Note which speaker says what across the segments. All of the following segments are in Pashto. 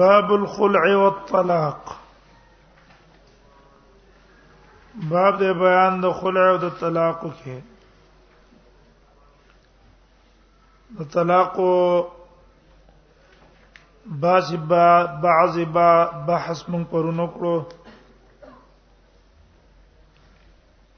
Speaker 1: باب الخلع والطلاق باب د بیان د خلع او د طلاق کې د طلاق بعض با بعض با بحث مون پرونو کړو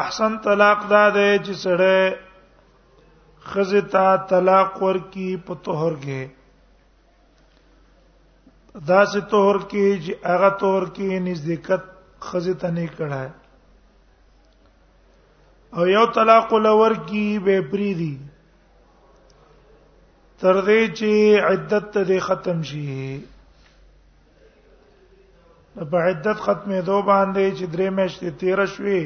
Speaker 1: احسن طلاق دا دی چې سړی خزه تا طلاق ورکی په طهر کې دا سه طهر کې چې هغه طهر کې نزدېکت خزه ته نه کړای او یو طلاق لور کی به پری دی تر دې چې عدت ته ختم شي په عدت ختمې دو باندې چې درې میاشتې تیر شوې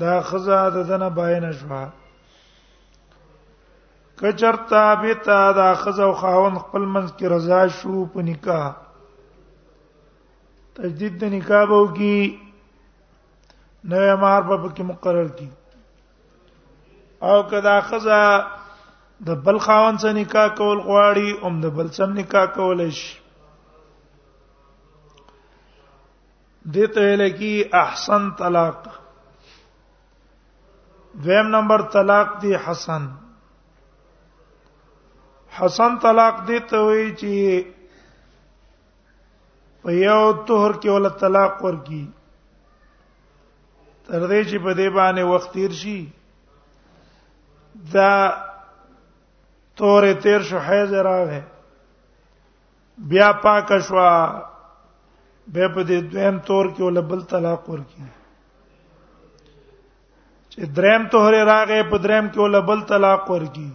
Speaker 1: دا خزا د دنه باین شوه کچرتا بیتا دا خزا او خاون خپل منځ کې رضا شو په نکاح تجدید د نکاح وو کې نوې مار په کې مقرر کی او کدا خزا د بل خاون سره نکاح کول غواړي اوم د بل سره نکاح کول شي دته لکی احسن طلاق دویم نمبر طلاق دی حسن حسن طلاق دی ته وی چې په یو طهر کې ول طلاق ورکی تر دې چې په دې باندې وخت تیر شي دا تور تیر شو حیز راغې بیا پاک شوا به په دې دویم تور کې ول بل طلاق ورکی چې دریم تور راغې په دریم کې ول بل طلاق ورکی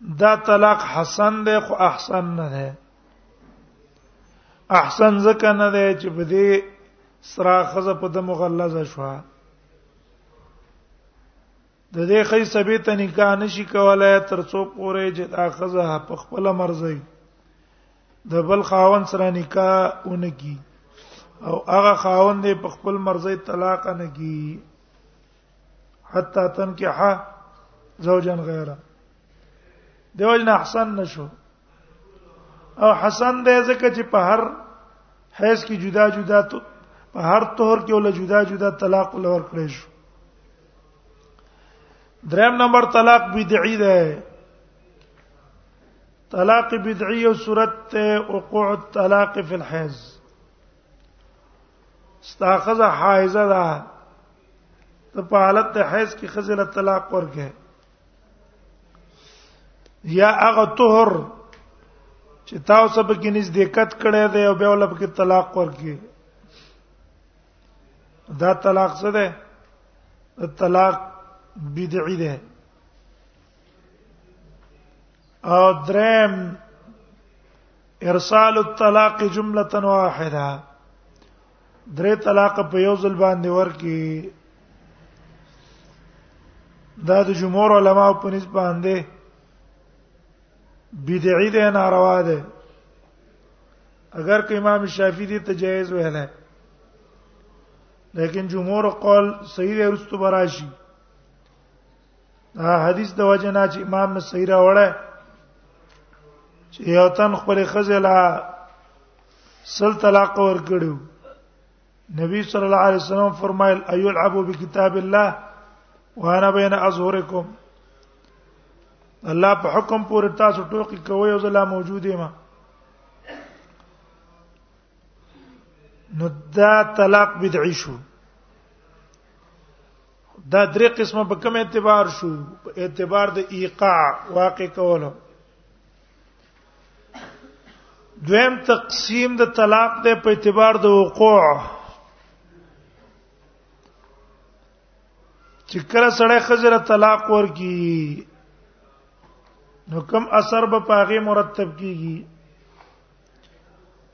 Speaker 1: دا طلاق حسن دی خو احسن نه دی احسن ځکه نه دی چې په دې سرا خزه په دمو غلزه شو د دې خې سبي ته نکاح نشي کولای ترڅو پورې چې دا خزه په خپل مرزي د بل خاون سره نکاح اونګي او هغه خاون دې په خپل مرزي طلاق نه کی حتا تنکح زوجا غیره دیو جن احسن نشو او حسن دی ځکه چې په هر حیث کې جدا جدا ته په هر طهر کې ول جدا جدا طلاق ول ور کړی شو دریم نمبر طلاق بدعي دی طلاق بدعي او صورت ته وقوع الطلاق في الحيض استاخذ حائزه ده ته په حالت د حیض کې خزل طلاق ورکه یا هغه طهر چې تاسو په کې نزدېکت کړی دی او بیا ول په کې طلاق ورکه دا طلاق څه ده طلاق بدعي ده او درم ارسال الطلاق جمله واحده درې طلاق په یو ځل باندې ورکی دا د جمهور علما په نسبت باندې بدعي ده ناروا ده اگر که امام شافعي دې تجایز ویلای لیکن جمهور قول صحیح ورستو براشي حدیث د وجنا چې امام نسائی را وړه چې یو تن خپل خزلا سل طلاق ور کړو نبی صلی الله علیه وسلم فرمایل ایلعب بکتاب الله وانا بین ازهرکم الله په حکم پورې تاسو ټوکی کوی او زلا موجودې ما نو دا طلاق بدعي شو دا درې قسمه په کوم اعتبار شو په اعتبار د ایقاع واقع کولو دویم تقسیم د طلاق د په اعتبار د وقوع چې کله سړی خزر طلاق ورکی نو کم اثر به پاغه مرتب کیږي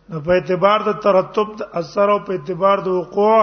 Speaker 1: نو په اعتبار د ترتب د اثر او په اعتبار د وقوع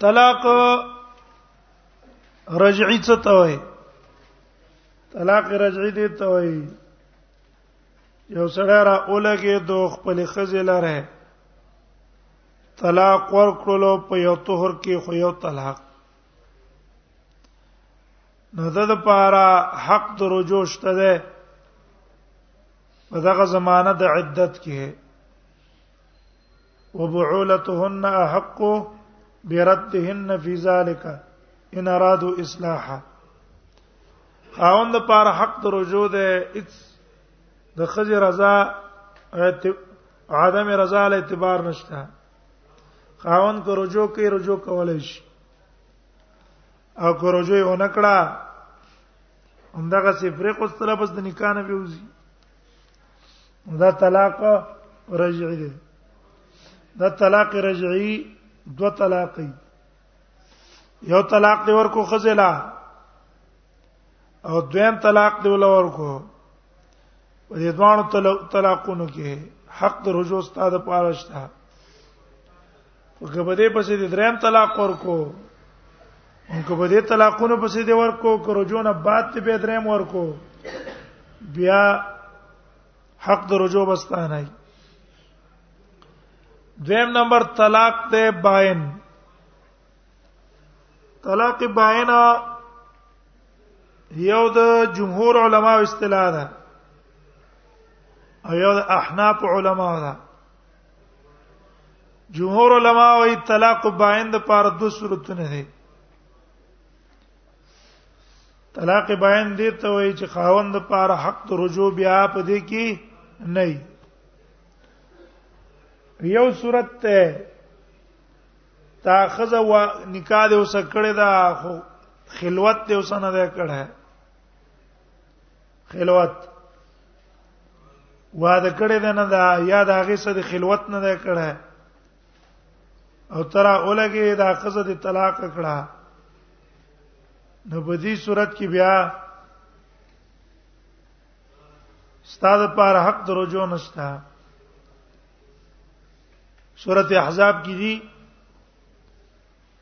Speaker 1: طلاق رجعي څه ته وایي طلاق رجعي دي ته وایي یو سړی را اولګي دو خپل خزې لره طلاق ورکړلو په یو طهر کې خو یو طلاق نو د لپاره حق د رجوع شته ده په دغه زمانہ د عدت کې وبعولتهن احق بردهن في ذلك ان ارادوا اصلاحا خاوند پر حق د رجوع ده اڅ د خځه رضا عدم رضا له اعتبار نشته خاوند کو رجوع کوي رجوع کولای شي او کو رجوع ونکړه همدغه سفرې کو سره بس د نکاح نه بیوزي دا طلاق رجعي دی دا طلاق رجعي دو طلاقي یو طلاق دی ورکو خزلا او دویم طلاق دی ول ورکو په دې دوه طلاقونو کې حق د رجوع ستاده پاره شته که په دې پسې د دریم طلاق ورکو که په دې طلاقونو پسې دی ورکو که رجونه بعد ته به دریم ورکو بیا حق د رجوع بستانه ای دویم نمبر طلاق ته باین طلاق باین یو د جمهور علما اصطلاح ده او یو د احناف علما ده جمهور علما وايي طلاق باین د پاره دوه صورتونه دي طلاق بیان دی ته وایي چې خاوند لپاره حق د رجوع بیا په دې کې نه یو صورت ته تاخذ و نکاح دې وسکړه دا خو خلوت دې وسنه ده کړه خلوت واده کړی دی نه دا یا د هغه سره خلوت نه دی کړی او تر اولګه دا قصه د طلاق کړه نو په دې صورت کې بیا استاد پر حق درجو نشتا سورته احزاب کې دي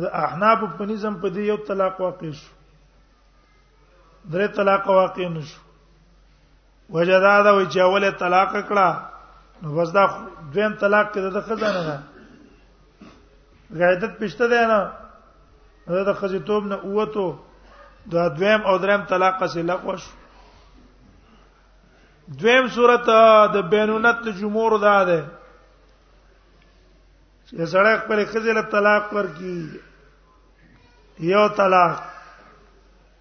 Speaker 1: د احناف په نظام په دې یو طلاق واقع شو درې طلاق واقع نشو وجدا دا وی چې اوله طلاق کړه نو بس دا دویم طلاق کې د خزانه ده غیدت پښته ده نه دا د خزیتوب نه اوته دا دویم او دریم طلاق سره لغوش دویم صورت د بینونت جمهور ده ده چې سړی خپل خزل طلاق ورکی یو طلاق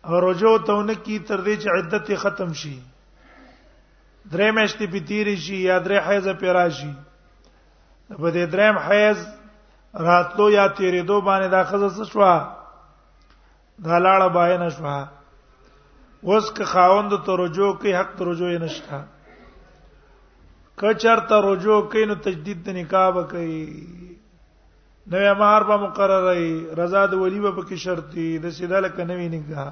Speaker 1: او رجو ته ونکی تر دې چې عدت ختم شي درې مېشتې په تیر شي یا درې حیض په راشي په دې درېم حیض راتلو یا تیرې دوه باندې دا خزه شوا دا لاړه باین شوه وس که خاوند ته رجوع کوي حق ته رجوع یې نشته که چرته رجوع کوي نو تجدید د نکاح به کوي نوې مہر به مقرره رضا د ولی به پکې شرط دي د سیدل کنه وی نکاح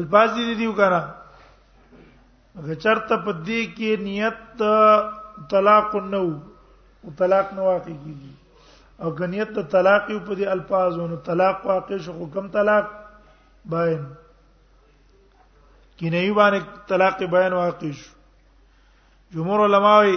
Speaker 1: الفاظ دي دیو کرا اگر چرته په دې کې نیت طلاق نو او طلاق نو واقع کیږي او غنیت ته طلاق یو په دې الفاظو نو طلاق واقع شو حکم طلاق باین کینه یو باندې طلاق بیان واقع شو جمهور علماوی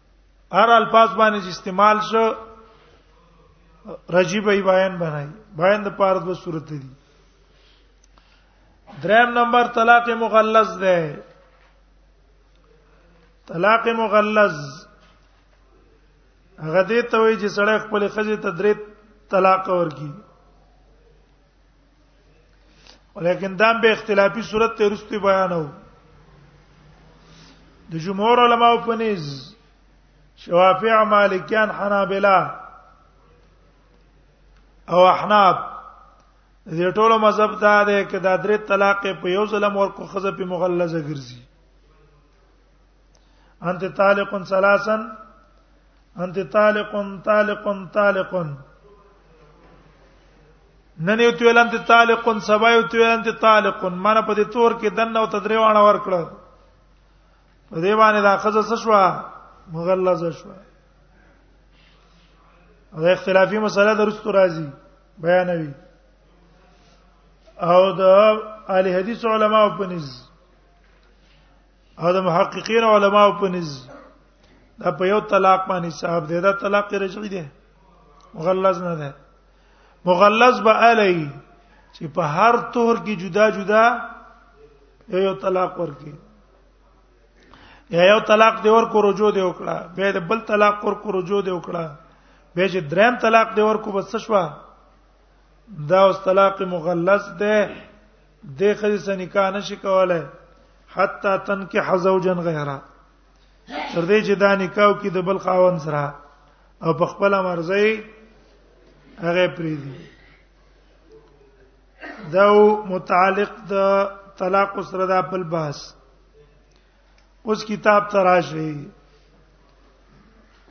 Speaker 1: هر الفاظ باندې استعمال شو رجیب ای بیان بنای بیان د پاره د صورت دی دریم نمبر طلاق مغلظ ده طلاق مغلظ هغه دې ته وایي چې سړی خپل خځه ته درې طلاق ورکړي ولیکن دا به اختلافي صورت ته رسته بیانو د جمهور علماء په نيز شوافع مالکیان حنابلہ او احناف دې ټولو مذهب دا دی چې دا درې طلاق په یو ظلم ورکو خزه په مغلظه ګرځي انت طالق ثلاثا انت طالق طالق طالق نن یو تیل انت طالق سبا یو تیل انت طالق مر په دې تور کې دنه او تدریوانه ورکړه په دې باندې دا خزه څه شو مغلظه شو دا اختلافي مسله درست راځي بیانوي او د اهل حدیث علماء په نس او د محققین علما په نس دا په یو طلاق باندې صاحب دی دا طلاق رجعي دی مغلظ نه ده مغلظ به علی چې په هر طور کې جدا جدا یو طلاق ورکي یا یو طلاق دی ورکو رجوع دی وکړه به د بل طلاق ورکو رجوع دی وکړه به چې دریم طلاق دی ورکو بس شوه دا اوس طلاق مغلظ ده د خځې سره نکاح نشي کولای حتا تنکح زوجا غیره تر دې چې دا نکاح کې د بل خاوند سره او په خپل مرزي هغه پریدي دا متعلق د طلاق سره د خپل بحث اوس کتاب تراشي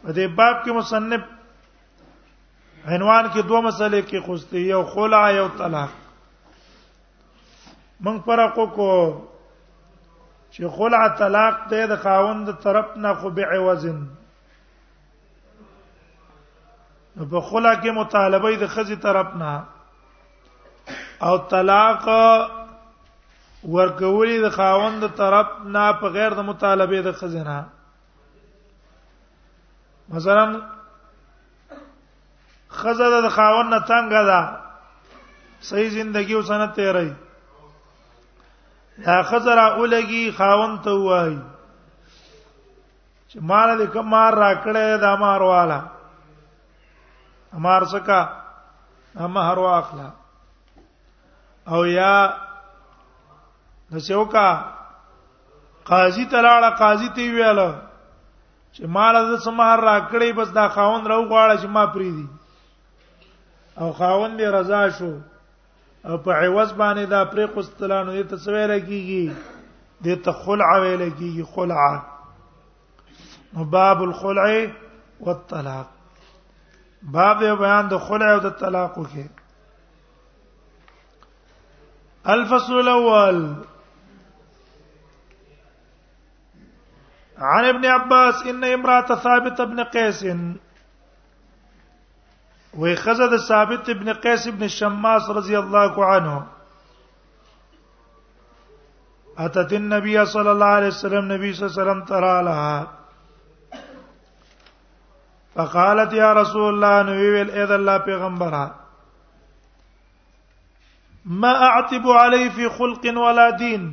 Speaker 1: په دې باب کې مصنف عنوان کې دوه مسلې کې خوستي یو خلع یو طلاق من فرق کو چې خلع طلاق ته د خاوند طرف نه خو به عوضن نو په خلع کې مطالبه د خزي طرف نه او طلاق ورکولې د خاوند طرف نه په غیر د مطالبه د خزنه مثلا خزه د خاون نه تنګ ده صحیح زندگی او سنت تیرای دا خزه را اولګي خاون ته وای چې مال دې کوم مار را کړې دا مار والا امار سکا هم هر واخلا او یا د سیوکا قاضي تلاړه قاضي تی ویاله چې مال د سمار را کړی بس دا خاوند راو غواړي چې ما پری دي او خاوند یې رضا شو او په عوض باندې دا پرې قستلانو دې تسویر کیږي دې ته خلع ویل کیږي خلع باب الخلع والطلاق باب بیان د خلع او د طلاق کې الفصل الاول عن ابن عباس ان امراه ثابت ابن قيس وي خزه د ثابت ابن قيس ابن شماس رضی الله عنه اتت النبي صلى الله عليه وسلم نبي صلى الله عليه وسلم ترى لها فقالت يا رسول الله نبي ويل اذا الله پیغمبره ما اعتب علی فی خلق ولا دین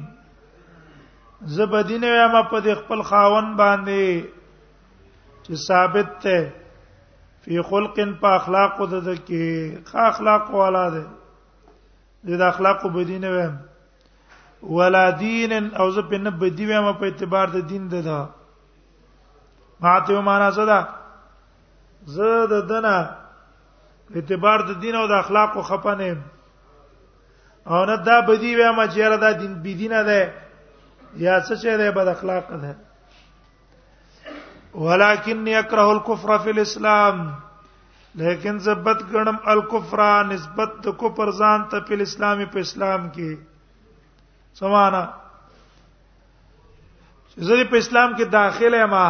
Speaker 1: زبدین یا ما په خپل خاون باندې چې ثابت ته فی خلق په اخلاق د ده کې خا اخلاق والا ده د اخلاق بدینه ویم ولا دین او زه په نه بدی ویم په اعتبار د دین ده ده ماته معنا څه ده زه د دنه اعتبار د دین او د اخلاق او خپنه او نه دا بدی وې ما چیرې دا دین بی دینه ده یا څه چې ده بد اخلاق ده ولكن يكره الكفر في الاسلام لیکن زبط غنم الکفر نسبت د کفر ځان ته په اسلامي په اسلام کې سمانا چې زه په اسلام کې داخله ما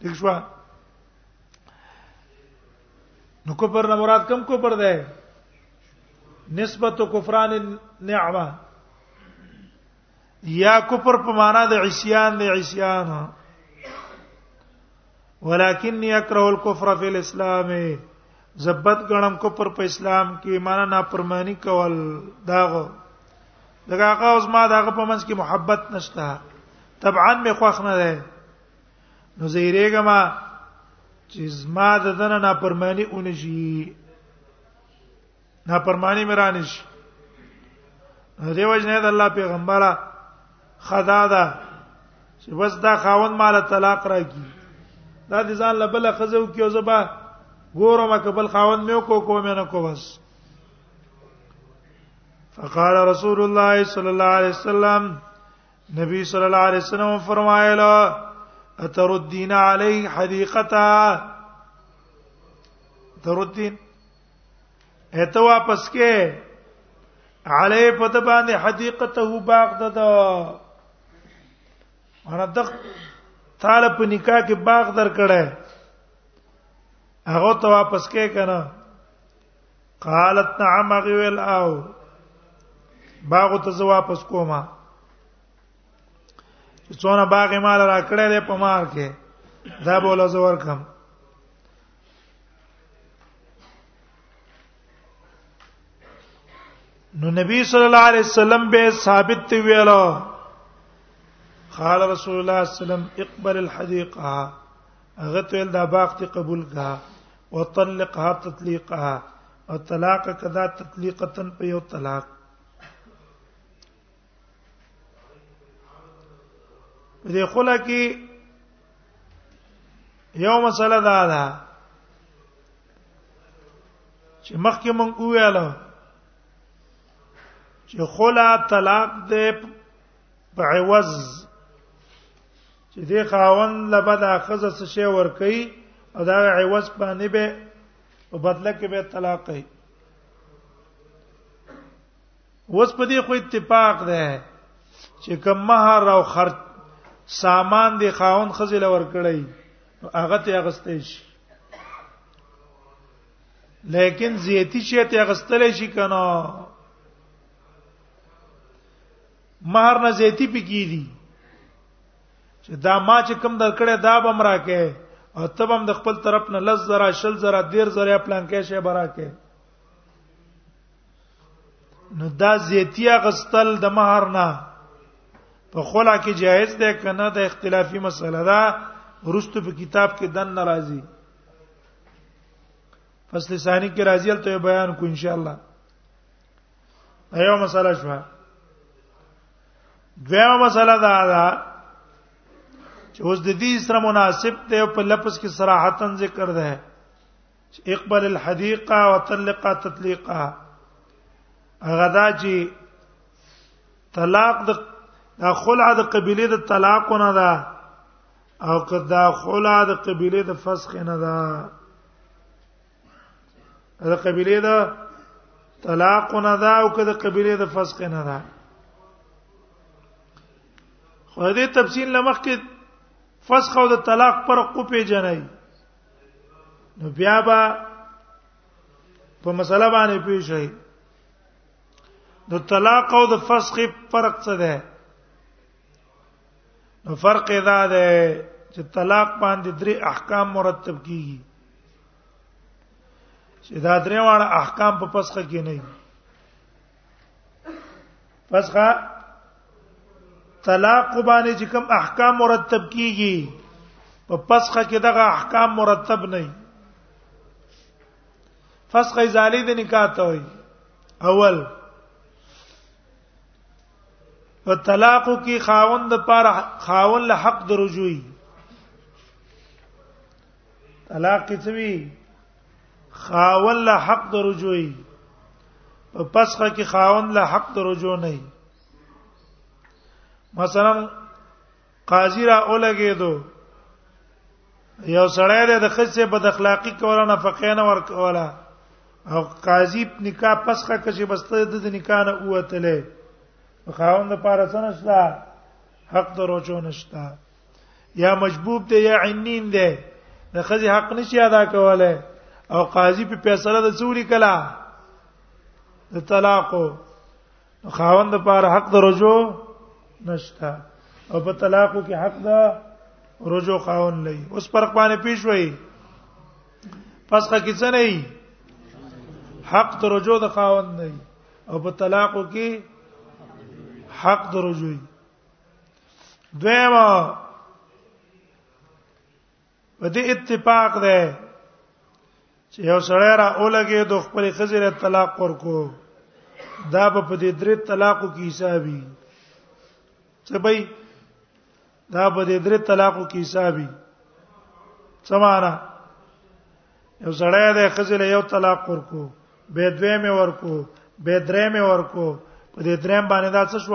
Speaker 1: ٹھیک شو نو کفر نه مراد کم کفر ده نسبت کفران النعمه یا کفر په معنا د عصيان د عصيان ولكن يكره الكفر في الاسلام زبط غنم کفر په اسلام کې معنا نافرمانی کول داغه دغه هغه اوس ما دغه په منځ کې محبت نشته طبعا مې خوښ نه ده نو زیریګما چې زما د دنه نافرمانی اونې شي نافرمانی مرانه شي دیو جنید الله پیغمبره خدا دا چې بس دا خاون مال طلاق راکی دا د ځان لبل خزو کیو زبا ګورم کبل خاون میو کو کو مې نه کو بس فقال رسول الله صلی الله علیه وسلم نبی صلی الله علیه وسلم فرمایله اتردین علی حدیقتا تردین اته واپس کې علی په د باندې حدیقته باغ دد انا دغ تعالی په نکاح کې باغ در کړه هغه ته واپس کې کنه قالت نعم غویل او باغ ته زه واپس کومه چې څونه باغ مال را کړل په مار کې دا به ولا زور کم نو نبی صلی الله علیه وسلم به ثابت ویلو قال رسول الله صلی الله علیه وسلم اقبل الحديقه هغه تل دا باغ ته قبول کا وطلقها تطليقها او طلاق کدا تطليقتن په یو طلاق دې خلا کې یو مسله دا ده چې مخکې مونږ ویاله چې خلا طلاق دې په عوض چې دې خاوند لبدا خزه څه شی ور کوي او دا عوض باندې به او بدله کې به طلاق کوي وس په دې خو اتفاق ده چې کوم مہر او خرج سامان دی خاون خزه لور کړی هغه ته اغستې شي لیکن زیتی شي ته اغستلې شي کنه مہر نه زیاتی پکې دي چې دا ما چې کم درکړې دا به مرا کې او تب هم د خپل طرف نه لز زرا شل زرا دیر زرا پلان کې شی برا کې نو دا زیتیا غستل د مہر نه په خلا کې جایز ده کنه د اختلافي مسله ده ورستو په کتاب کې دن ناراضي فصل ثانی کې راځي ته بیان کو ان شاء الله ایو مسله شو دویو مسله دا ده چې اوس د دې سره مناسب ته په لفظ کې صراحتن ذکر ده چې اقبل الحديقه وطلق تطليقا هغه دا چې طلاق د خلع د قبيله د طلاق نه ده او کدا خلع د قبيله د فسخ نه ده دا قبيله دا طلاق نه دا او کده قبيله د فسق نه دا خو دې تفصیل لمخ کې فسخ او د طلاق پر کو پیژنای نو بیا با په مسله باندې پیښی د طلاق او د فسخ فرق څه دی نو فرق دا ده چې طلاق باندې درې احکام مرتب کیږي چې دا درې واړه احکام په پسخه کې نه دي پسخه طلاق باندې چې کوم احکام مرتب کیږي په پسخه کې دغه احکام مرتب نه دي فسخه ازالی د نکاح ته وي اول په طلاق کې خاوند د پاره خاوند له حق درجوي طلاق کې څه وی خاوند له حق درجوي په پسخه کې خاوند له حق درجو نه مثلا قاضي را اولګېدو یو سړی د خصه بد اخلاقی کوله نه فقینه ور کوله او قاضي نکاح پسخه کشي بسته د نکاح نه اوتله خاوند لپاره څنګه شته حق دروچو نشته یا مجبوب دی یا عنین دی د خځې حق نشي ادا کوله او قاضي په فیصله د څوري کلا د طلاق خاوند لپاره حق د رجوع نشته او په طلاقو کې حق ده رجوع خاون لې اوس فرق باندې پیښ وای پس کا کیڅ نه حق د رجوع د خاون نه او په طلاقو کې حق د رجوع دویمه په دې اتفاق ده چې یو سړی را اولګي د خپل خزره طلاق ورکو دا به په دې درې طلاقو کې حسابي څه به دا په دې درې طلاقو کې حسابي سمانا یو سړی د خزله یو طلاق ورکو به دوی مې ورکو به درې مې ورکو په دې درې باندې دا څه شو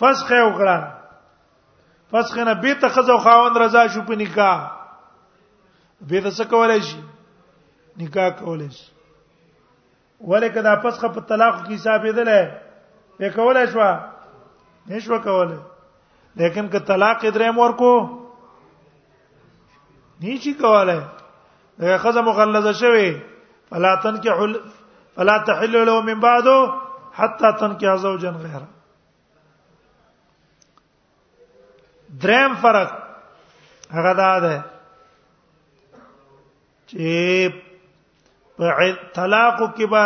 Speaker 1: فسخ یې وکړه فسخ نه به ته خزو خاوند رضا شو په نکاح به ته څه کولای شي نکاح کولای شي ولکه دا فسخ په طلاق کې حساب یې دله به کولای شو نشو کولای لیکن که طلاق درې مور کو نشي کولای دا خزه مغلظه شوی فلا تنكح فلا تحل له من بعده حتى تنكح زوجا غيره دریم فرق هغه دا ده چې په طلاق کې به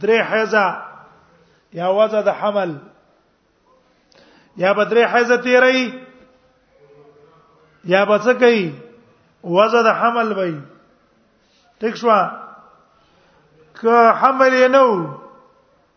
Speaker 1: درې حیزه یا وزه د حمل یا به درې حیزه تیری یا به څه کوي وزه د حمل وي ټیک شو که حمل یې نو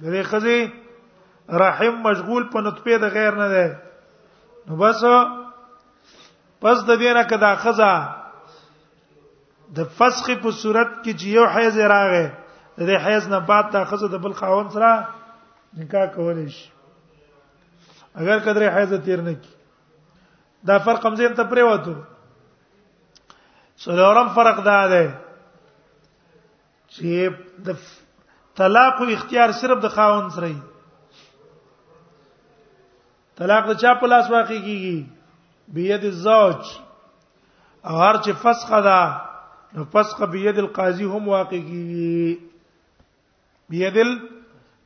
Speaker 1: د دې خزي رحم مشغول په نطفه د غیر نه ده نو بس پس د دینه کدا خزا د فسخ په صورت کې چې یو حیز راغې د دې حیز نه بعد دا خزه د بل خاون سره نکاح کولای شي اگر کدرې حیز تیر نه کی دا فرق هم زین ته پرې وته څلورم فرق دا ده چې د طلاق او اختیار صرف د خاوند سره وي طلاق د چا په لاس واقع کیږي بيد الزوج او هر چې فسخ ده نو فسخ بيد القاضي هم واقع کیږي بيد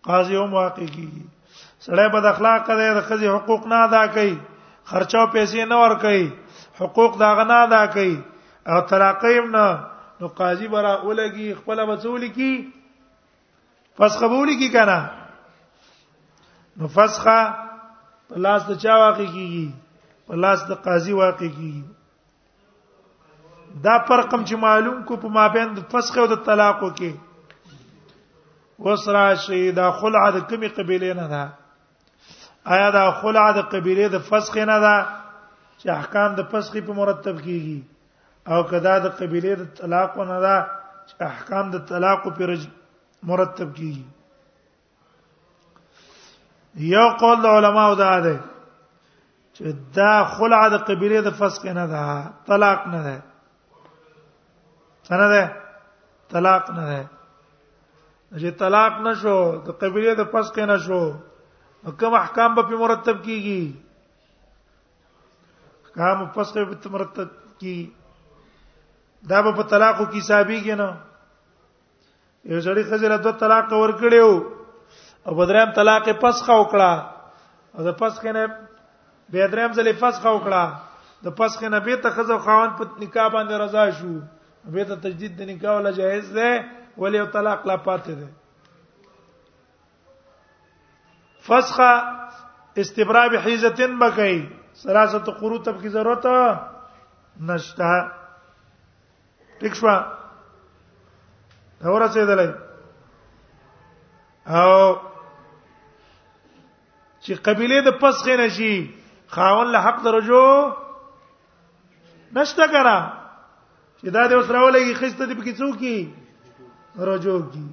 Speaker 1: قاضي هم واقع کیږي سړی بد اخلاق دی د خزي حقوق نه ادا کوي خرچو پیسې نه ور کوي حقوق دا غنا ادا کوي او تراقیم نه نو قاضي برا ولګي خپل بچول کی پس قبول کی کنه نو فسخه په لاس د چا واقع کیږي په لاس د قاضي واقع کیږي دا فرقم چې معلوم کو په مابین د فسخ او د طلاق کې وسرا شي دا خلع د کمی قبيله نه ده آیا دا خلع د قبيله د فسخ نه ده چې احکام د فسخ په مرتب کیږي او کدا د قبيله د طلاق نه ده چې احکام د طلاق په مرتب کیږي یو قول د علما او دا ده چې دا خلع د قبيله د فسق نه ده طلاق نه ده څنګه ده طلاق نه ده چې طلاق نشو د قبيله د فسق نه شو کوم احکام به مرتب کیږي احکام فسق به مرتب کیږي دا به په طلاق کې حسابيږي نه یو سړی خزر د طلاق ورکړیو او بدرام طلاق پس خو کړه او د پس کنه به درام ځلې پس خو کړه د پس کنه به ته خزر خاون په نکاح باندې رضا شو به ته تجدید د نکاح ولا جایز ده ولې او طلاق لا پاتې ده فسخه استبراء بحیزتن بکای ثلاثه قروتب کی ضرورت نشته ټیک شو اور څه دلای او چې قبيله د پسخ نه شي خاون له حق درجو نشته کرا چې دا د وسره ولګي خسته دې پکې څوک کی رجو کی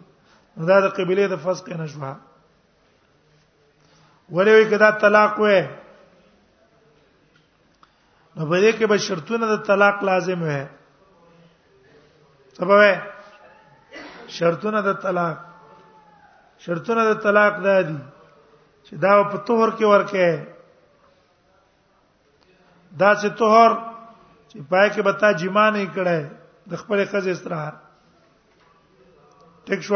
Speaker 1: دا د قبيله د فسخ نه شو ولې وي کدا طلاق وې نو په دې کې به شرطونه د طلاق لازم وي سبب شرطونه د طلاق شرطونه د طلاق دا دي چې دا په طهر کې ورکه دا چې طهر چې پای کې بتا جما نه کړه د خپل خزې استراحت ټیک شو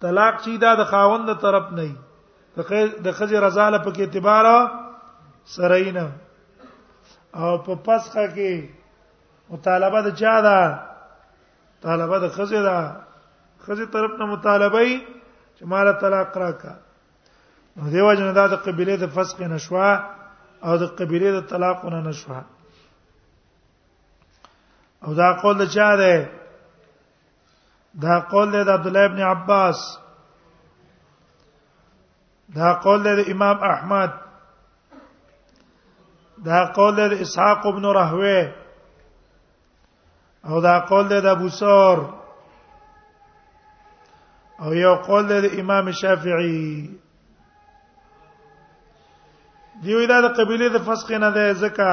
Speaker 1: طلاق چې دا د خاوند طرف نه د خځه رضا له پکې اعتبار سره نه او په پسخه کې مطالبه د چا ده طالبه د خځه ده خځه طرف نه مطالبه ای چې مال طلاق راکا نو دیو جن دا د قبيله د فسق نشوا او د قبيله د طلاق نه نشوا او دا قول د چا ده دا قول دی د عبد الله ابن عباس دا قول دی د امام احمد دا قول دی د اسحاق ابن راهوی او دا قول دی د ابو ثور او یو قول دی د امام شافعی دیو دا د قبيله د فسخ نه ده زکه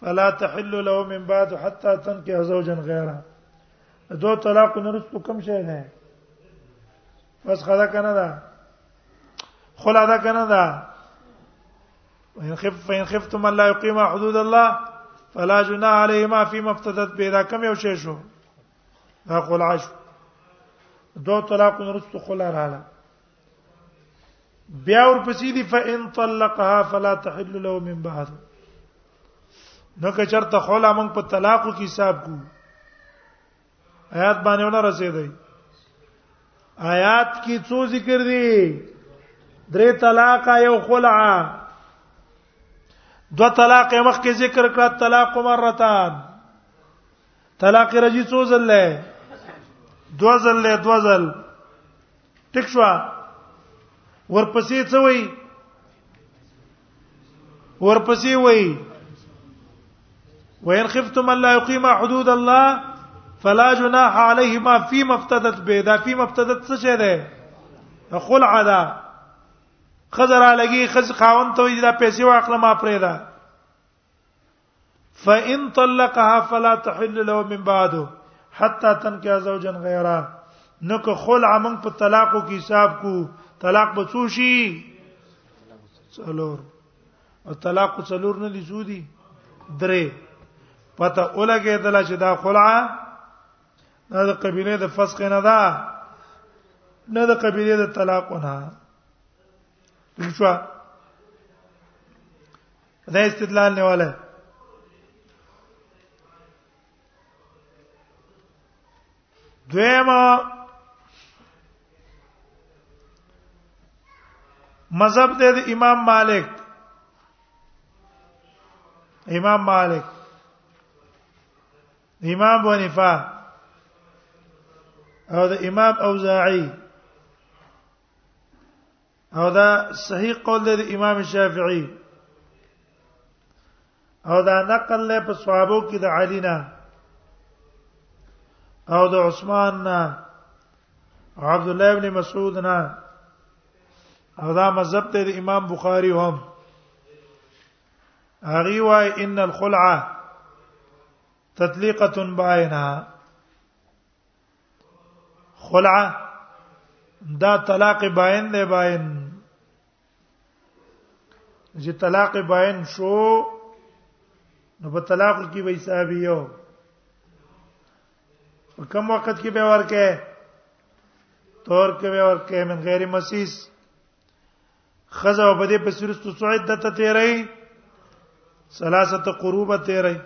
Speaker 1: فلا تحل له من بعد حتى تنكح زوجا غيره دو طلاق نرستو کم شي نه بس خدا کنه دا خلا دا کنه دا وان خف فان خفتم الله يقيم حدود الله فلا جناح عليهما فيما افتدت به دا کم یو شی شو دا خلع شو دو طلاق نرستو خلع رااله بیا ورپسې دی فإن طلقها فلا تحل له من بعد نو که چرته خولا موږ په طلاق کې حساب کو آیات باندې ونه رسیدای آیات کې څو ذکر دي درې طلاق یو خلع دو طلاق مخ کې ذکر کړه طلاق مرتان طلاق رجی څو ځله دو ځله دو ځله ټیک شو ورپسې څه وای ورپسې وای وان خفتم الله يقيم حدود الله فلا جناح عليهما فيما افتدت به دا فيما افتدت څه شه ده خلع ده خزر علیږي خز خاون ته دا پیسې واخله ما پرې ده فإن طلقها فلا تحل له من بعد حتى تنكح زوجا غيره نو که خلع من په طلاقو کې حساب کو طلاق به څو شي څلور او طلاق څلور نه دي څو دي درې پته اولګه دلا چې دا خلعه نه د قبيله د فسخ نه ده نه د قبيله د طلاق نه شو دا استدلال نه ولا دویمه مذهب دی د امام مالک امام مالک امام ابو حنیفه او د امام اوزاعی او دا صحیح قول دی امام شافعی او دا نقل له په صحابو کې د علی نه او د عثمان نه عبد الله ابن مسعود نه او دا مذهب ته د امام بخاری هم هغه وای ان الخلعه تطلیقه باینه خلع دا طلاق باین دی باین چې طلاق باین شو نو په طلاق کې به حساب یو په کوم وخت کې به ورکه تور کې به ورکه من غیر مسیس خزه په دې پسې رستو څو عدت تیرې ثلاثه قروب تیرې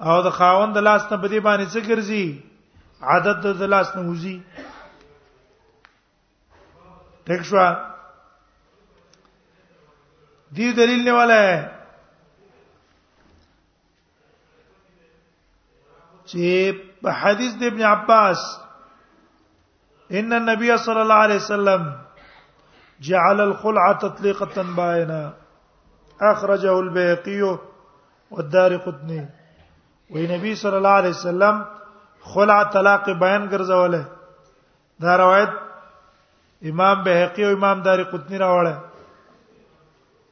Speaker 1: او د خاوند لاس نه په دې باندې څه ګرځي عادت د لاس نه وځي ټیک شو دی دلیل نه ولا چې په حدیث د ابن عباس ان النبي صلى الله عليه وسلم جعل الخلعه تطليقه باينه اخرجه البيهقي والدار قطني وی نبی صلی الله علیه وسلم خلع طلاق بیان ګرځوله دا روایت امام بهقي او امام دار قطنی راوړل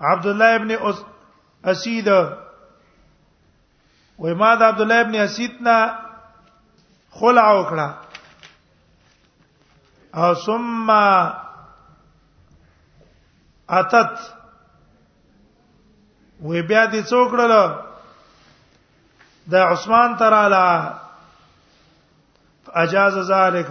Speaker 1: عبد الله ابن اسید وای ما د عبد الله ابن اسید نه خلع وکړه او ثم اتت و بیا دې څوکړل د عثمان تراله اجاز ذالک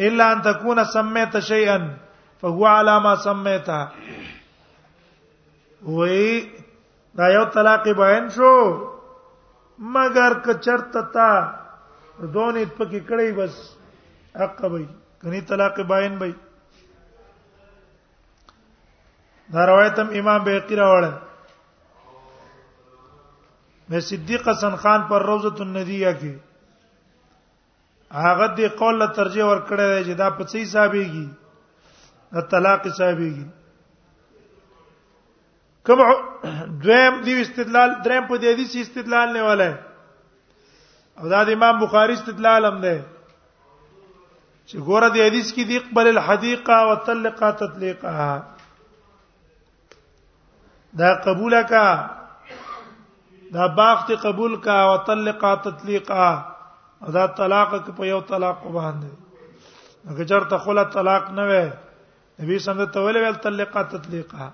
Speaker 1: الا ان تكون سميت شيئا فهو على ما سميته وی دا یو طلاق بیان شو مگر که چرته تا دونې پکې کړی بس حق وي کني طلاق بیان وي دا روایت هم امام بیقی راوړل مې صدیق حسن خان پر روزه الندیه کې هغه دې قول له ترجیح ور کړی دی چې دا په څه حسابېږي د طلاق حسابېږي کوم دویم دی استدلال دریم په دې دي چې استدلال نه ولای او دا د امام بخاری استدلال هم دی چې ګوره د حدیث کې دی قبل الحدیقه وطلقه تطلیقها دا قبول کا دا باغ ته قبول کا او طلقا تطلیقا دا طلاق په یو طلاق باندې هغه چرته خلا طلاق نه وي نبی صلی الله علیه وسلم ته ویل ویل طلقا تطلیقا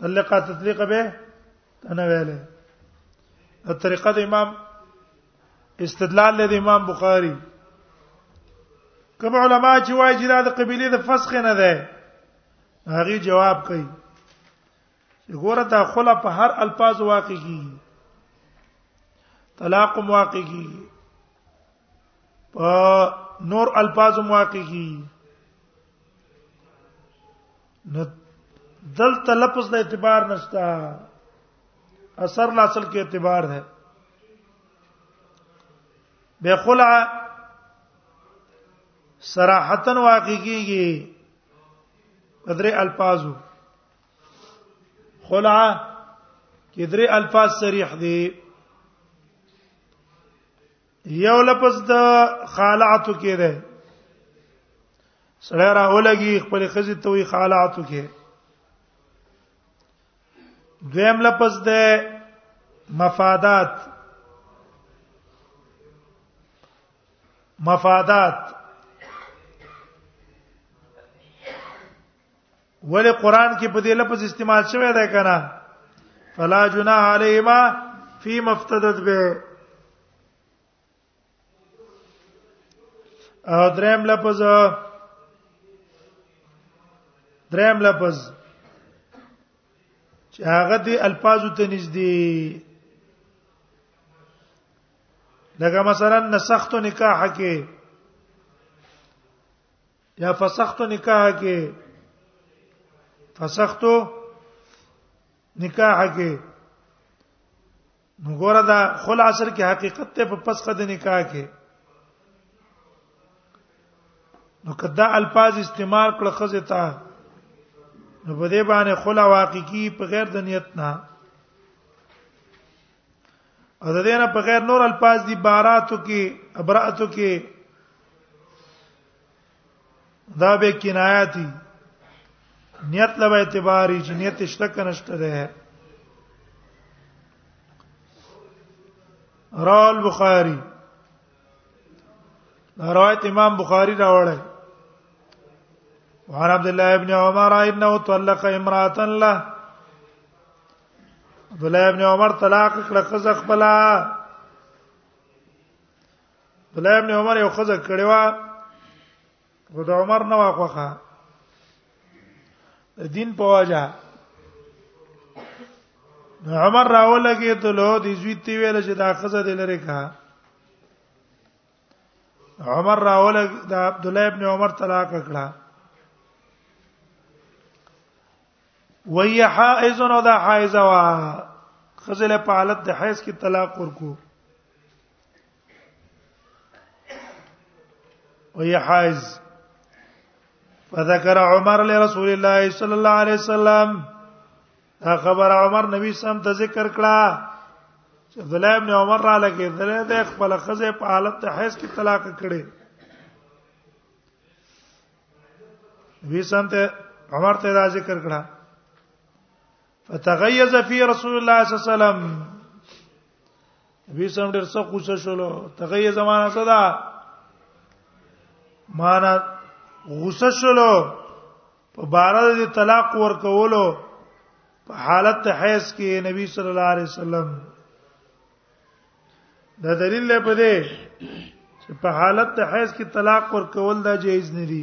Speaker 1: طلقا تطلیقا به انا ویل طریقه د امام استدلال له امام بخاری کوم علما چې وایي چې دا د قبيله د فسخ نه ده هغه جواب کوي ګوره دا خلا په هر الفاظ واقع کیږي طلاق واقع کیږي په نور الفاظ واقع کیږي نو دلته لفظ د اعتبار نشته اثر لا اصل کې اعتبار ده به خلع صراحتا واقع کیږي بدر الفاظو خلع کې درې الفاظ صریح دي یو لفظ د خالعتو کې ده سره راولګي خپل خزي ته وی خالعتو کې دویم لفظ د مفادات مفادات ولې قران کې په دې لفظ استعمال شوی دی کنه فلا جناح علیهما فی مفتدت به او دریم لفظ دریم لفظ چې هغه د الفاظو ته نږدې لکه مثلا نسخت نکاح کې یا فسخت نکاح کې فسخت نکاح کې نو ګوره دا خل عصر کې حقیقت ته په پسخه د نکاح کې نو کدا الفاظ استعمال کړه خزه تا نو په دې باندې خلا واقع کی په غیر د نیت نه او د دې نه په غیر نور الفاظ دی باراتو کې ابراتو کې دا به کنایاتی نیت له اعتباري چې نیت شته کنه شته ده را البخاری روایت امام بخاری راوړی وعن عبد الله ابن عمر انه طلق امراه له عبد الله ابن عمر طلاق کړه خزه خپل بلای ابن عمر یو خزه کړي وا خو د عمر نه واخوخه دین په واجه عمر راولګي ته له دې زوی تی ویل چې دا خزه دې لري کا عمر راولګ د عبد الله ابن عمر طلاق کړه وهي حائز او دا حائز وا خزله په حالت د حیض کې طلاق ورکو وهي حائز فذكر عمر لرسول الله صلى الله عليه وسلم دا خبر عمر نبی سم ته ذکر کړه چې عبد الله ابن عمر را لګي دله د خپل خزه په حالت ته حیث کې طلاق کړي نبی سم ته عمر ته دا ذکر کړه فتغيظ في رسول الله صلى الله عليه وسلم نبی سم ډیر څه غوسه شولو تغیه زمانہ څه ده معنا غوسه شولو په بار د طلاق ورکولو په حالت حیض کې نبی صلی الله علیه وسلم دا دلیل له پدې چې په حالت حیض کې طلاق ورکول دا جایز نه دی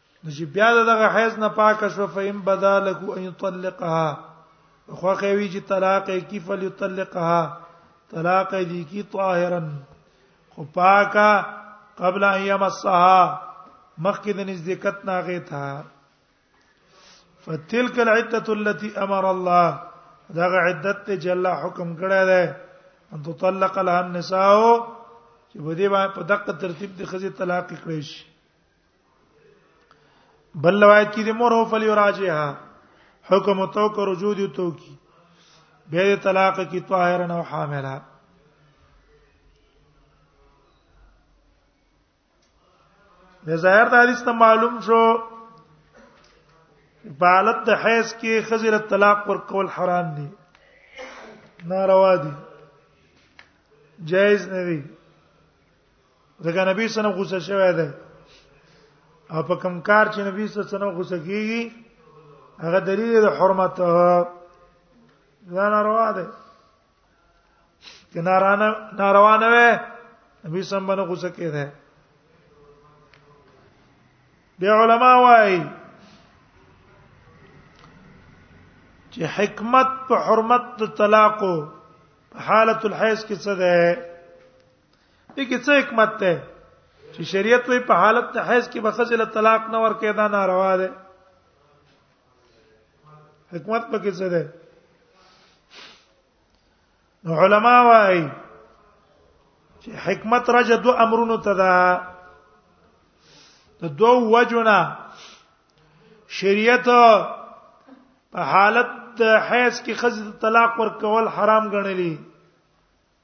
Speaker 1: نو چې بیا دغه حیض نه پاک شو فهم بدالک ان يطلقها خو کوي چې طلاق یې کی فل يطلقها طلاق دې کی طاهرا خو پاکا قبل ان يمسها مخکې د نزدېکت ناغه تا فتلك العده التي امر الله دغه عدت ته جل حکم کړی دی ان تطلق لها النساء چې په دې باندې په دقه ترتیب د خزي طلاق کړی شي بل روایت کې د مور او فل یراجها حکم تو کو رجوع دی تو کی به طلاق کی طاهر او حاملہ د ظاهر د حدیث ته معلوم شو په حالت د حیض کې خزر طلاق پر کول حرام دي ناروا دي جائز نه دي ځکه نبی صلی الله علیه وسلم غوسه شوی دی او په کوم کار چې نبی صلی الله علیه وسلم غوسه کیږي هغه دلیل د حرمت دا ناروا ده چې نارانه ناروا نه وي نبی سم باندې غوسه کېده د علما وايي چې حکمت په حرمت د طلاق په حالت الحیض کې څه ده دې کې څه حکمت ده چې شریعت وی په حالت د حیض کې بخزل طلاق نه ورکې دا ناروا ده حکمت پکې څه ده نو علما وايي چې حکمت راځي دوه امرونو ته ده د دوه وجونه شریعت په حالت د حیض کې خزې طلاق ورکول حرام ګڼلی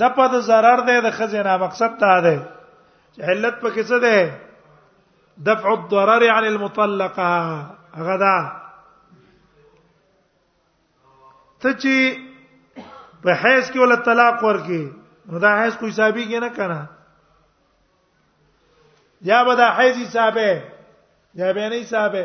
Speaker 1: د په د zarar ده د خزینه مقصد ته ده چې علت پکې څه ده دفع الضرر عن المطلقه غدا ته چې په حیث کې ول طلاق ورکې نو دا حیث کوئی حسابي کې نه کنه یا به دا حیث حسابه یا به نه حسابه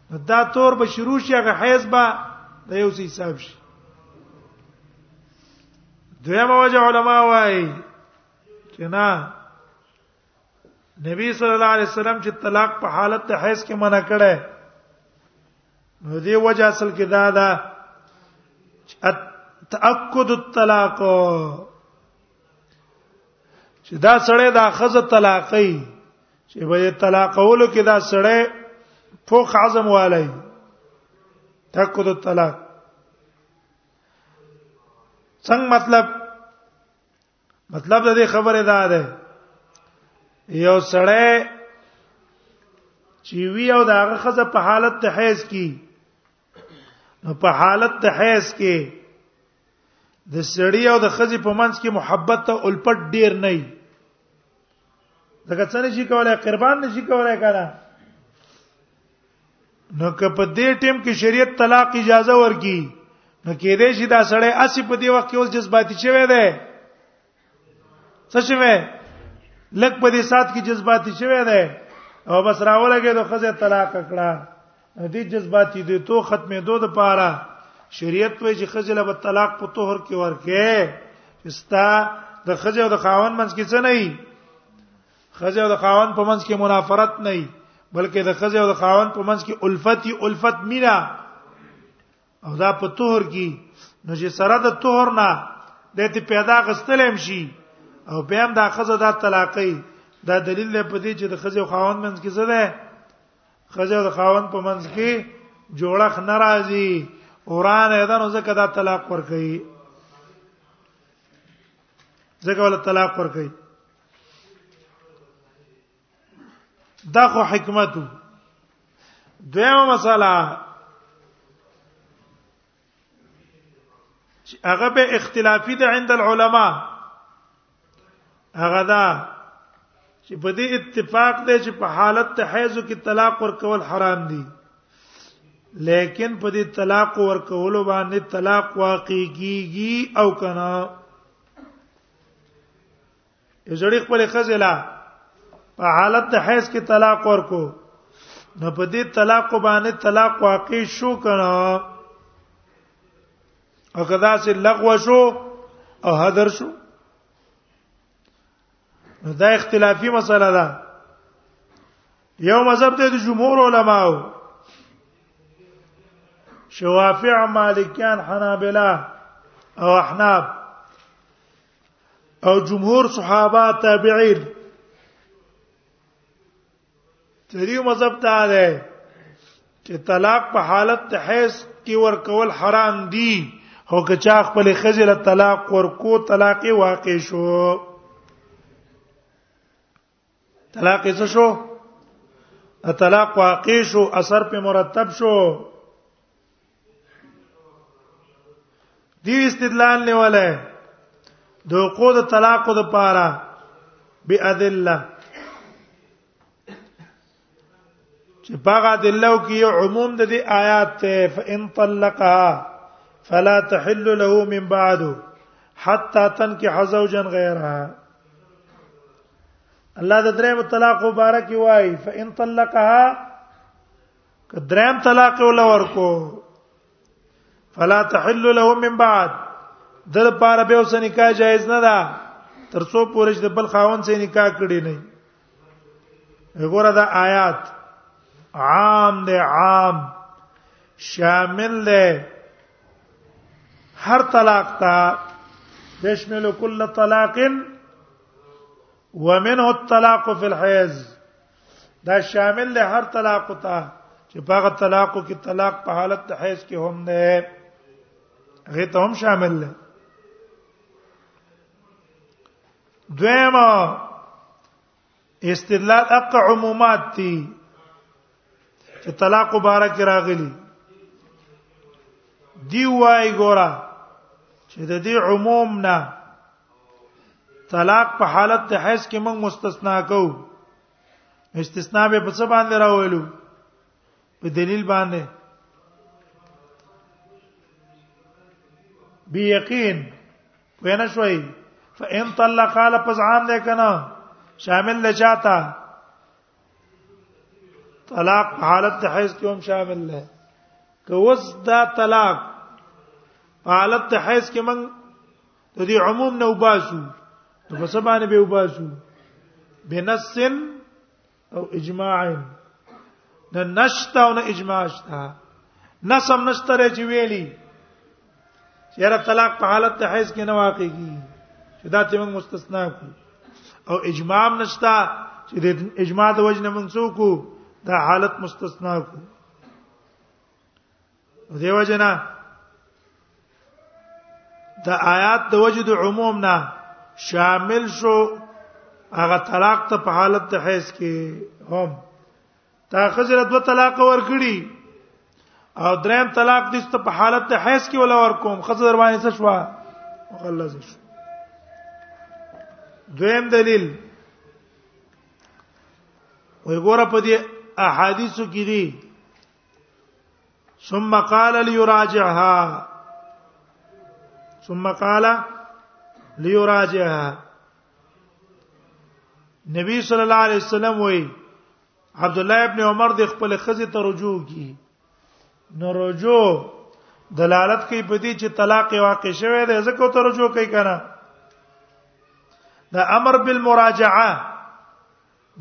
Speaker 1: دا تور به شروع شي هغه حیز به د یو څه حساب شي دویمه وجه علما وايي چې نه نبی صلی الله علیه وسلم چې طلاق په حالت د حیض کې منع کړي نو دې وجه اصل کې دا ده تاکد الطلاق چې دا سړی دا خزه طلاقي چې به طلاقولو کې دا سړی فوق عزم والي تکو د طلاق څنګه مطلب مطلب د دې خبره دا ده یو سړی چې وی او داغه خزه په حالت ته حیز کی نو په حالت د حیض کې د سړی او د خزي په منځ کې محبت ته الپټ ډیر نه وي دغه څنګه شي کولای قربان نشي کولای کنه نو که په دې ټیم کې شریعت طلاق اجازه ورکي نو کې دې شي دا سړی اسی په دې وخت کې اوس جذباتي شوی دی څه شوه لک په دې سات کې جذباتي شوه ده او بس راولګې د خزه طلاق کړه دې جذباتي دې تو ختمې دوه د پاره شریعت وایي چې خزه له طلاق په طهر کې ورکه استا د خزه او د خاون منځ کې څه نه وي خزه او د خاون په منځ کې منافرت نه وي بلکې د خزه او د خاون په منځ کې الفت الفت مینا او دا په طهر کې نو چې سره د طهر نه د ته پیدا غستل هم شي او بیا هم دا خزه دا طلاقي دا دلیل دی په دې چې د خزه او خاوند منځ کې څه ده خزه او خاوند په منځ کې جوړخ ناراضي اوران اذن ځکه دا طلاق ور کوي ځکه ول طلاق ور کوي دا خو حکمت دویمه مسله چې هغه به اختلافي ده عند العلماء هغه دا چې په دې اتفاق دی چې په حالت ته حیض کې طلاق ورکول حرام دي لیکن په دې طلاق ورکول باندې طلاق واقع کیږي او کنا یو سړی خپل خزلا په حالت د حیض کې طلاق ورکو نو په دې طلاق باندې طلاق واقع شو کنه او کدا چې لغو شو او حذر شو نو دا اختلافي مسله ده یو مذهب ته د جمهور علماو شوافع مالکیان حنابلہ او احناف او جمهور صحابه تابعین تریو مذهب ته ده چې طلاق په حالت ته حیث کې ورکول حرام دي هو که چا خپل خزل طلاق ورکو طلاق واقع شو طلاق څه شو طلاق واقع شو اثر په مرتب شو دی استدلال نه ولا د حقوق د طلاق د پاره بأدله چې پاغه دلو کې عموم د دې آیات ته فإن طلقها فلا تحل له من بعد حتى تنكح زوجا غيرها الله د دریم طلاق مبارک وای فإن طلقها که دریم طلاق ول ورکو فلا تحل له من بعد در پاره به اوس نکاح جایز نه ده ترڅو پورې د بل خاون سره نکاح کړی نه وګوره دا آیات عام دی عام شامل دی هر طلاق ته يشمل كل طلاق ومنه الطلاق في الحيض دا شامل دی هر طلاق ته چې په هغه طلاق کې طلاق په حالت د حیض کې هم نه هغه ته هم شامل دی دویمه استدلال اق عمومات دي چې طلاق مبارک راغلي دی وای ګورا چې د دې عموم نه طلاق په حالت د حیض کې موږ مستثنا کو استثناء به په څه باندې راوړلو په دلیل باندې بی یقین وینا شوي فان طلق قال پس عام ده کنه شامل ده چاته طلاق حالت د حیض کې هم شامل ده که وس دا طلاق حالت د حیض کې من د دې عموم نه وباسو نو په سبانه به وباسو بنص او اجماع نه نشتا او نه اجماع شتا نسم نشتره چې ویلي چیرې طلاق په حالت ته حیز کې نه واقع کی چې دا ته موږ مستثنا کو او اجماع نشتا چې د اجماع د وجنه منسوخ کو دا حالت مستثنا کو دیو جنا دا آیات د وجد عموم نه شامل شو هغه طلاق ته په حالت ته حیث کې هم تا خزر دو طلاق ورکړي او دریم طلاق دې ته په حالت ته حیث کې ولا ورکوم خزر باندې څه شو وغلظ شو دویم دلیل وګوره په دې احادیثو کې دي ثم قال ليراجعها ثم قال ليراجعها نبی صلی الله علیه وسلم وی عبد الله ابن عمر د خپل خزه ته رجوع کی نو رجوع دلالت کوي په دې چې طلاق واقع شوه دی ځکه ته رجوع کوي کنه دا امر بالمراجعه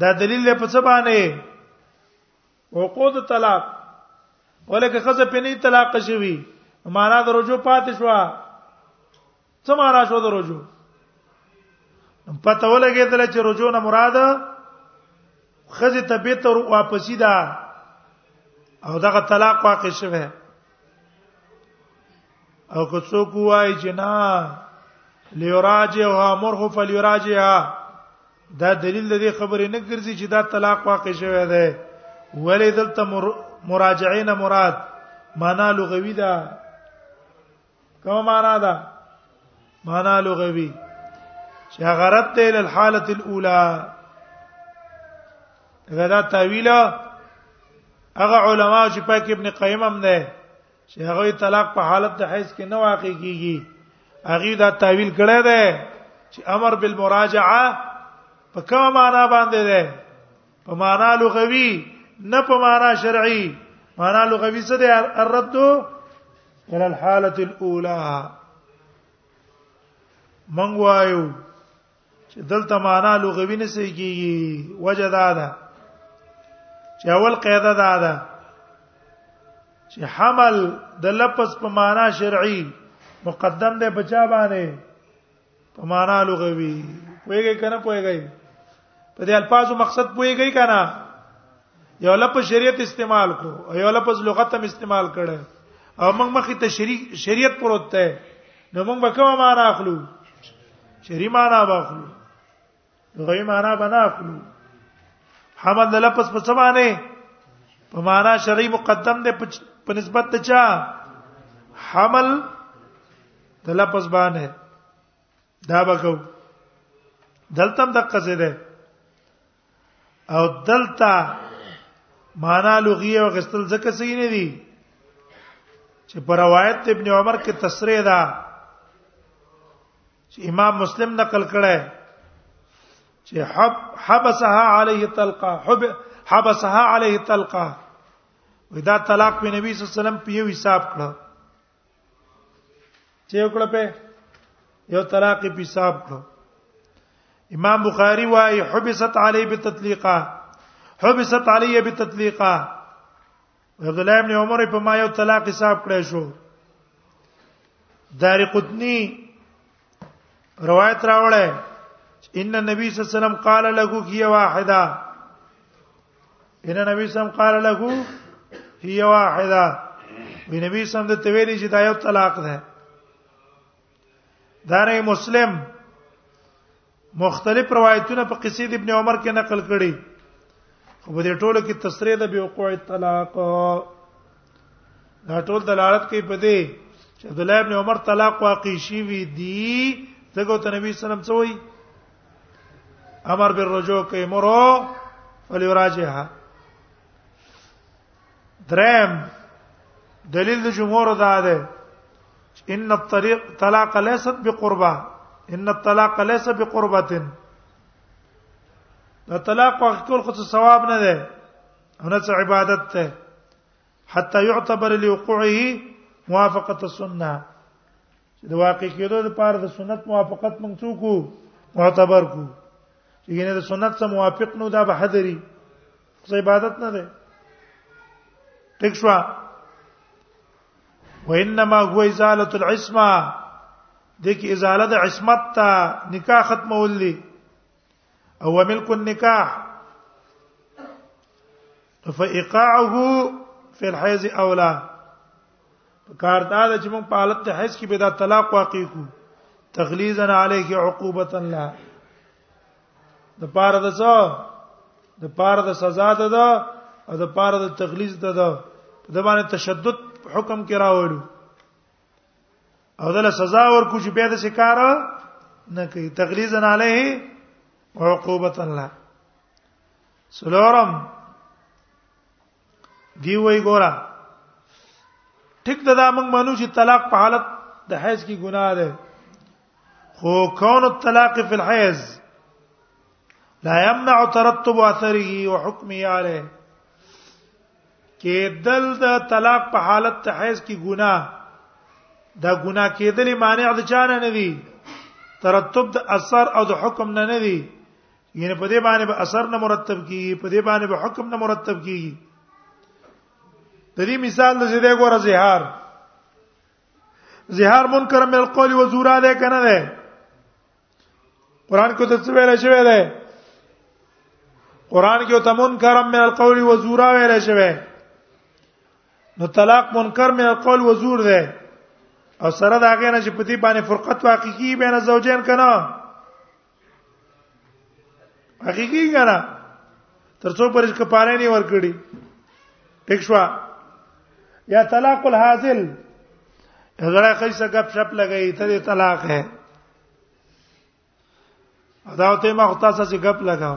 Speaker 1: دا دلیل په څه باندې عقود طلاق ولکه خزه په نه طلاق شوی معنا د رجوع پاتې شو څه معنا شو د رجوع پته ولګېدل چې رجوع نه مراد خزه تبه تر واپسی ده او دغه طلاق واقع شوه او که څوک وایي چې نه لیراجعها مرخ فلیراجعها دا دلیل د دې خبرې نه ګرځي چې دا طلاق واقع شوی دی ولې دلته مراجعین مراد معنا لغوي ده کوم معنا ده معنا لغوي چې غرض ته ال حالت الاولى غدا تعویل هغه علما چې پاک ابن قیم هم ده چې هغه طلاق په حالت د حیض کې نه واقع کیږي هغه دا تعویل کړی دی چې امر بالمراجعه په کومه معنا باندې دی په معنا لغوي نه په معنا شرعي معنا لغوي څه دی الرد الى الحاله الاولى من وایو چې دلته معنا لغوي نه سي کیږي وجه دا ده چې اول قاعده دا ده چې حمل د لفظ په معنا شرعي مقدم ده بچا باندې په معنا لغوي پويږي کنه پويږي په دې الفاظو مقصد پويږي کنه یو لفظ شریعت استعمال کو او یو لفظ لغت هم استعمال کړي او موږ مخې ته شریعت شریعت پروت دی نو موږ به کومه معنا اخلو شری معنا واخلو لغوي معنا بنا اخلو حمد لفظ په څه معنی په معنا شرعي مقدم دی په نسبت ته چا حمل د لفظ باندې دا بکو دلته د قصه ده او دلته معنا لغوی او غستل ځکه صحیح نه دي چې پر روایت ابن عمر کې تصریح ده چې امام مسلم نقل کړه چې حب حبسها عليه تلقى حب حبسها عليه تلقى ودا طلاق په نبی صلی الله علیه وسلم په یو حساب کړه چې یو کړه په یو طلاق په حساب کړو امام بخاری وايي حبست علی بتطلیقا حبست علی بتطلیقا عبد الله ابن عمر په ما یو طلاق حساب کړی شو دار قطنی روایت راوړی ان النبي صلی الله علیه وسلم قال له هي واحده ان النبي صلی الله علیه وسلم قال له هي واحده وی نبی صلی الله علیه وسلم د تویلی چې دا یو طلاق ده دارې مسلم مختلف روایتونه په قصې د ابن عمر کې نقل کړي خو په دې ټولو کې تصریح ده به وقوع طلاق دا ټول دلالت کوي په دې چې عبد الله ابن عمر طلاق واقع شي وی دی دغه ته نبی صلی الله علیه وسلم څه وایي امر بالرجوع کوي مرو فليراجعها درم دلیل د جمهور دا ده ان الطريق طلاق ليست بقربه ان الطلاق ليس بقربه دا طلاق وخت کول خو ثواب نه ده هغه څه عبادت ته حتى يعتبر لوقوعه موافقه السنه چې د واقع کېدو لپاره د سنت موافقت موږ څوک معتبر کو چې ګینه د سنت سره موافق نو دا به حذری خو عبادت نه ده ټیک شو وانما هو ازاله العصمه دغه ازاله د عصمت ته نکاح ختمول دي او ملک النکاح فايقاعه في الحيز اولى کار دا چې موږ په حالت ته حیض کې به دا طلاق واقع کو تغلیظا علیه عقوبتا لا د پاره د څه د پاره د سزا ده ده او د پاره د تغلیظ ده ده د باندې تشدد حکم کې راوړو او دله سزا ورکو چې بیا د شکار نه کوي تغلیظ نه علیه عقوبه الله سلورم دی وی ګورا ټیک دا موږ مانو چې طلاق په حالت د حیض کې ګناه ده خو کون الطلاق فی الحیض لا يمنع ترتب اثره وحكمه عليه کې دل د طلاق په حالت ته حیض کې ګناه دا ګناه کېدلې مانع د چانه نه دي ترتب د اثر او د حکم نه نه دي یعنی په دې باندې به اثر نه مرتب کیږي په دې باندې به حکم نه مرتب کیږي د دې مثال د زیاده ګوره زهار زهار منکر من القول و زورا ده کنه ده قران کو ته څه ویل شوی ده قران کې ته منکر من القول و زورا ویل شوی نو طلاق منکر من القول و زور ده او سره دا غینه چې په دې باندې فرقت واقعي بین زوجین کنه حقیقي ګره ترڅو پر کفاره نه ور کړی ټیک شو یا طلاق الحاصل هغه خیسه غپ شپ لګی ته طلاق ہے ادا ته ما خطا سره غپ لگاو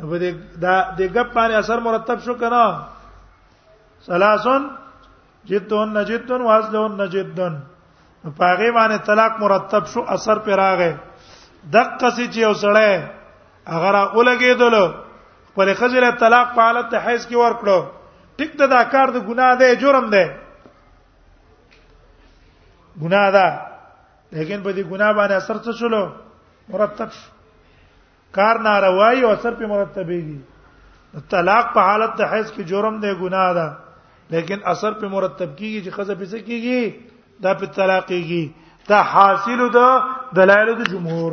Speaker 1: په دې دا د غپ باندې اثر مرتب شو کنه سلاسن جدون نجدون وازلون نجدون پاغه باندې طلاق مرتب شو اثر پر راغې دقه سي چې وسړې اگر اولګېدل خپل خزله طلاق په حالت حیض کې ور کړو ټیک ته دا کار د ګناه دی جرم دی ګناه ده لیکن په دې ګناه باندې اثر څه شلو مرتب شو کار ناروای او اثر په مرتبېږي طلاق په حالت د حیض کې جرم دی ګناه ده لیکن اثر په مرتب کیږي چې خزه پسې کیږي دا په طلاق کیږي دا حاصل ده دلایل د جمهور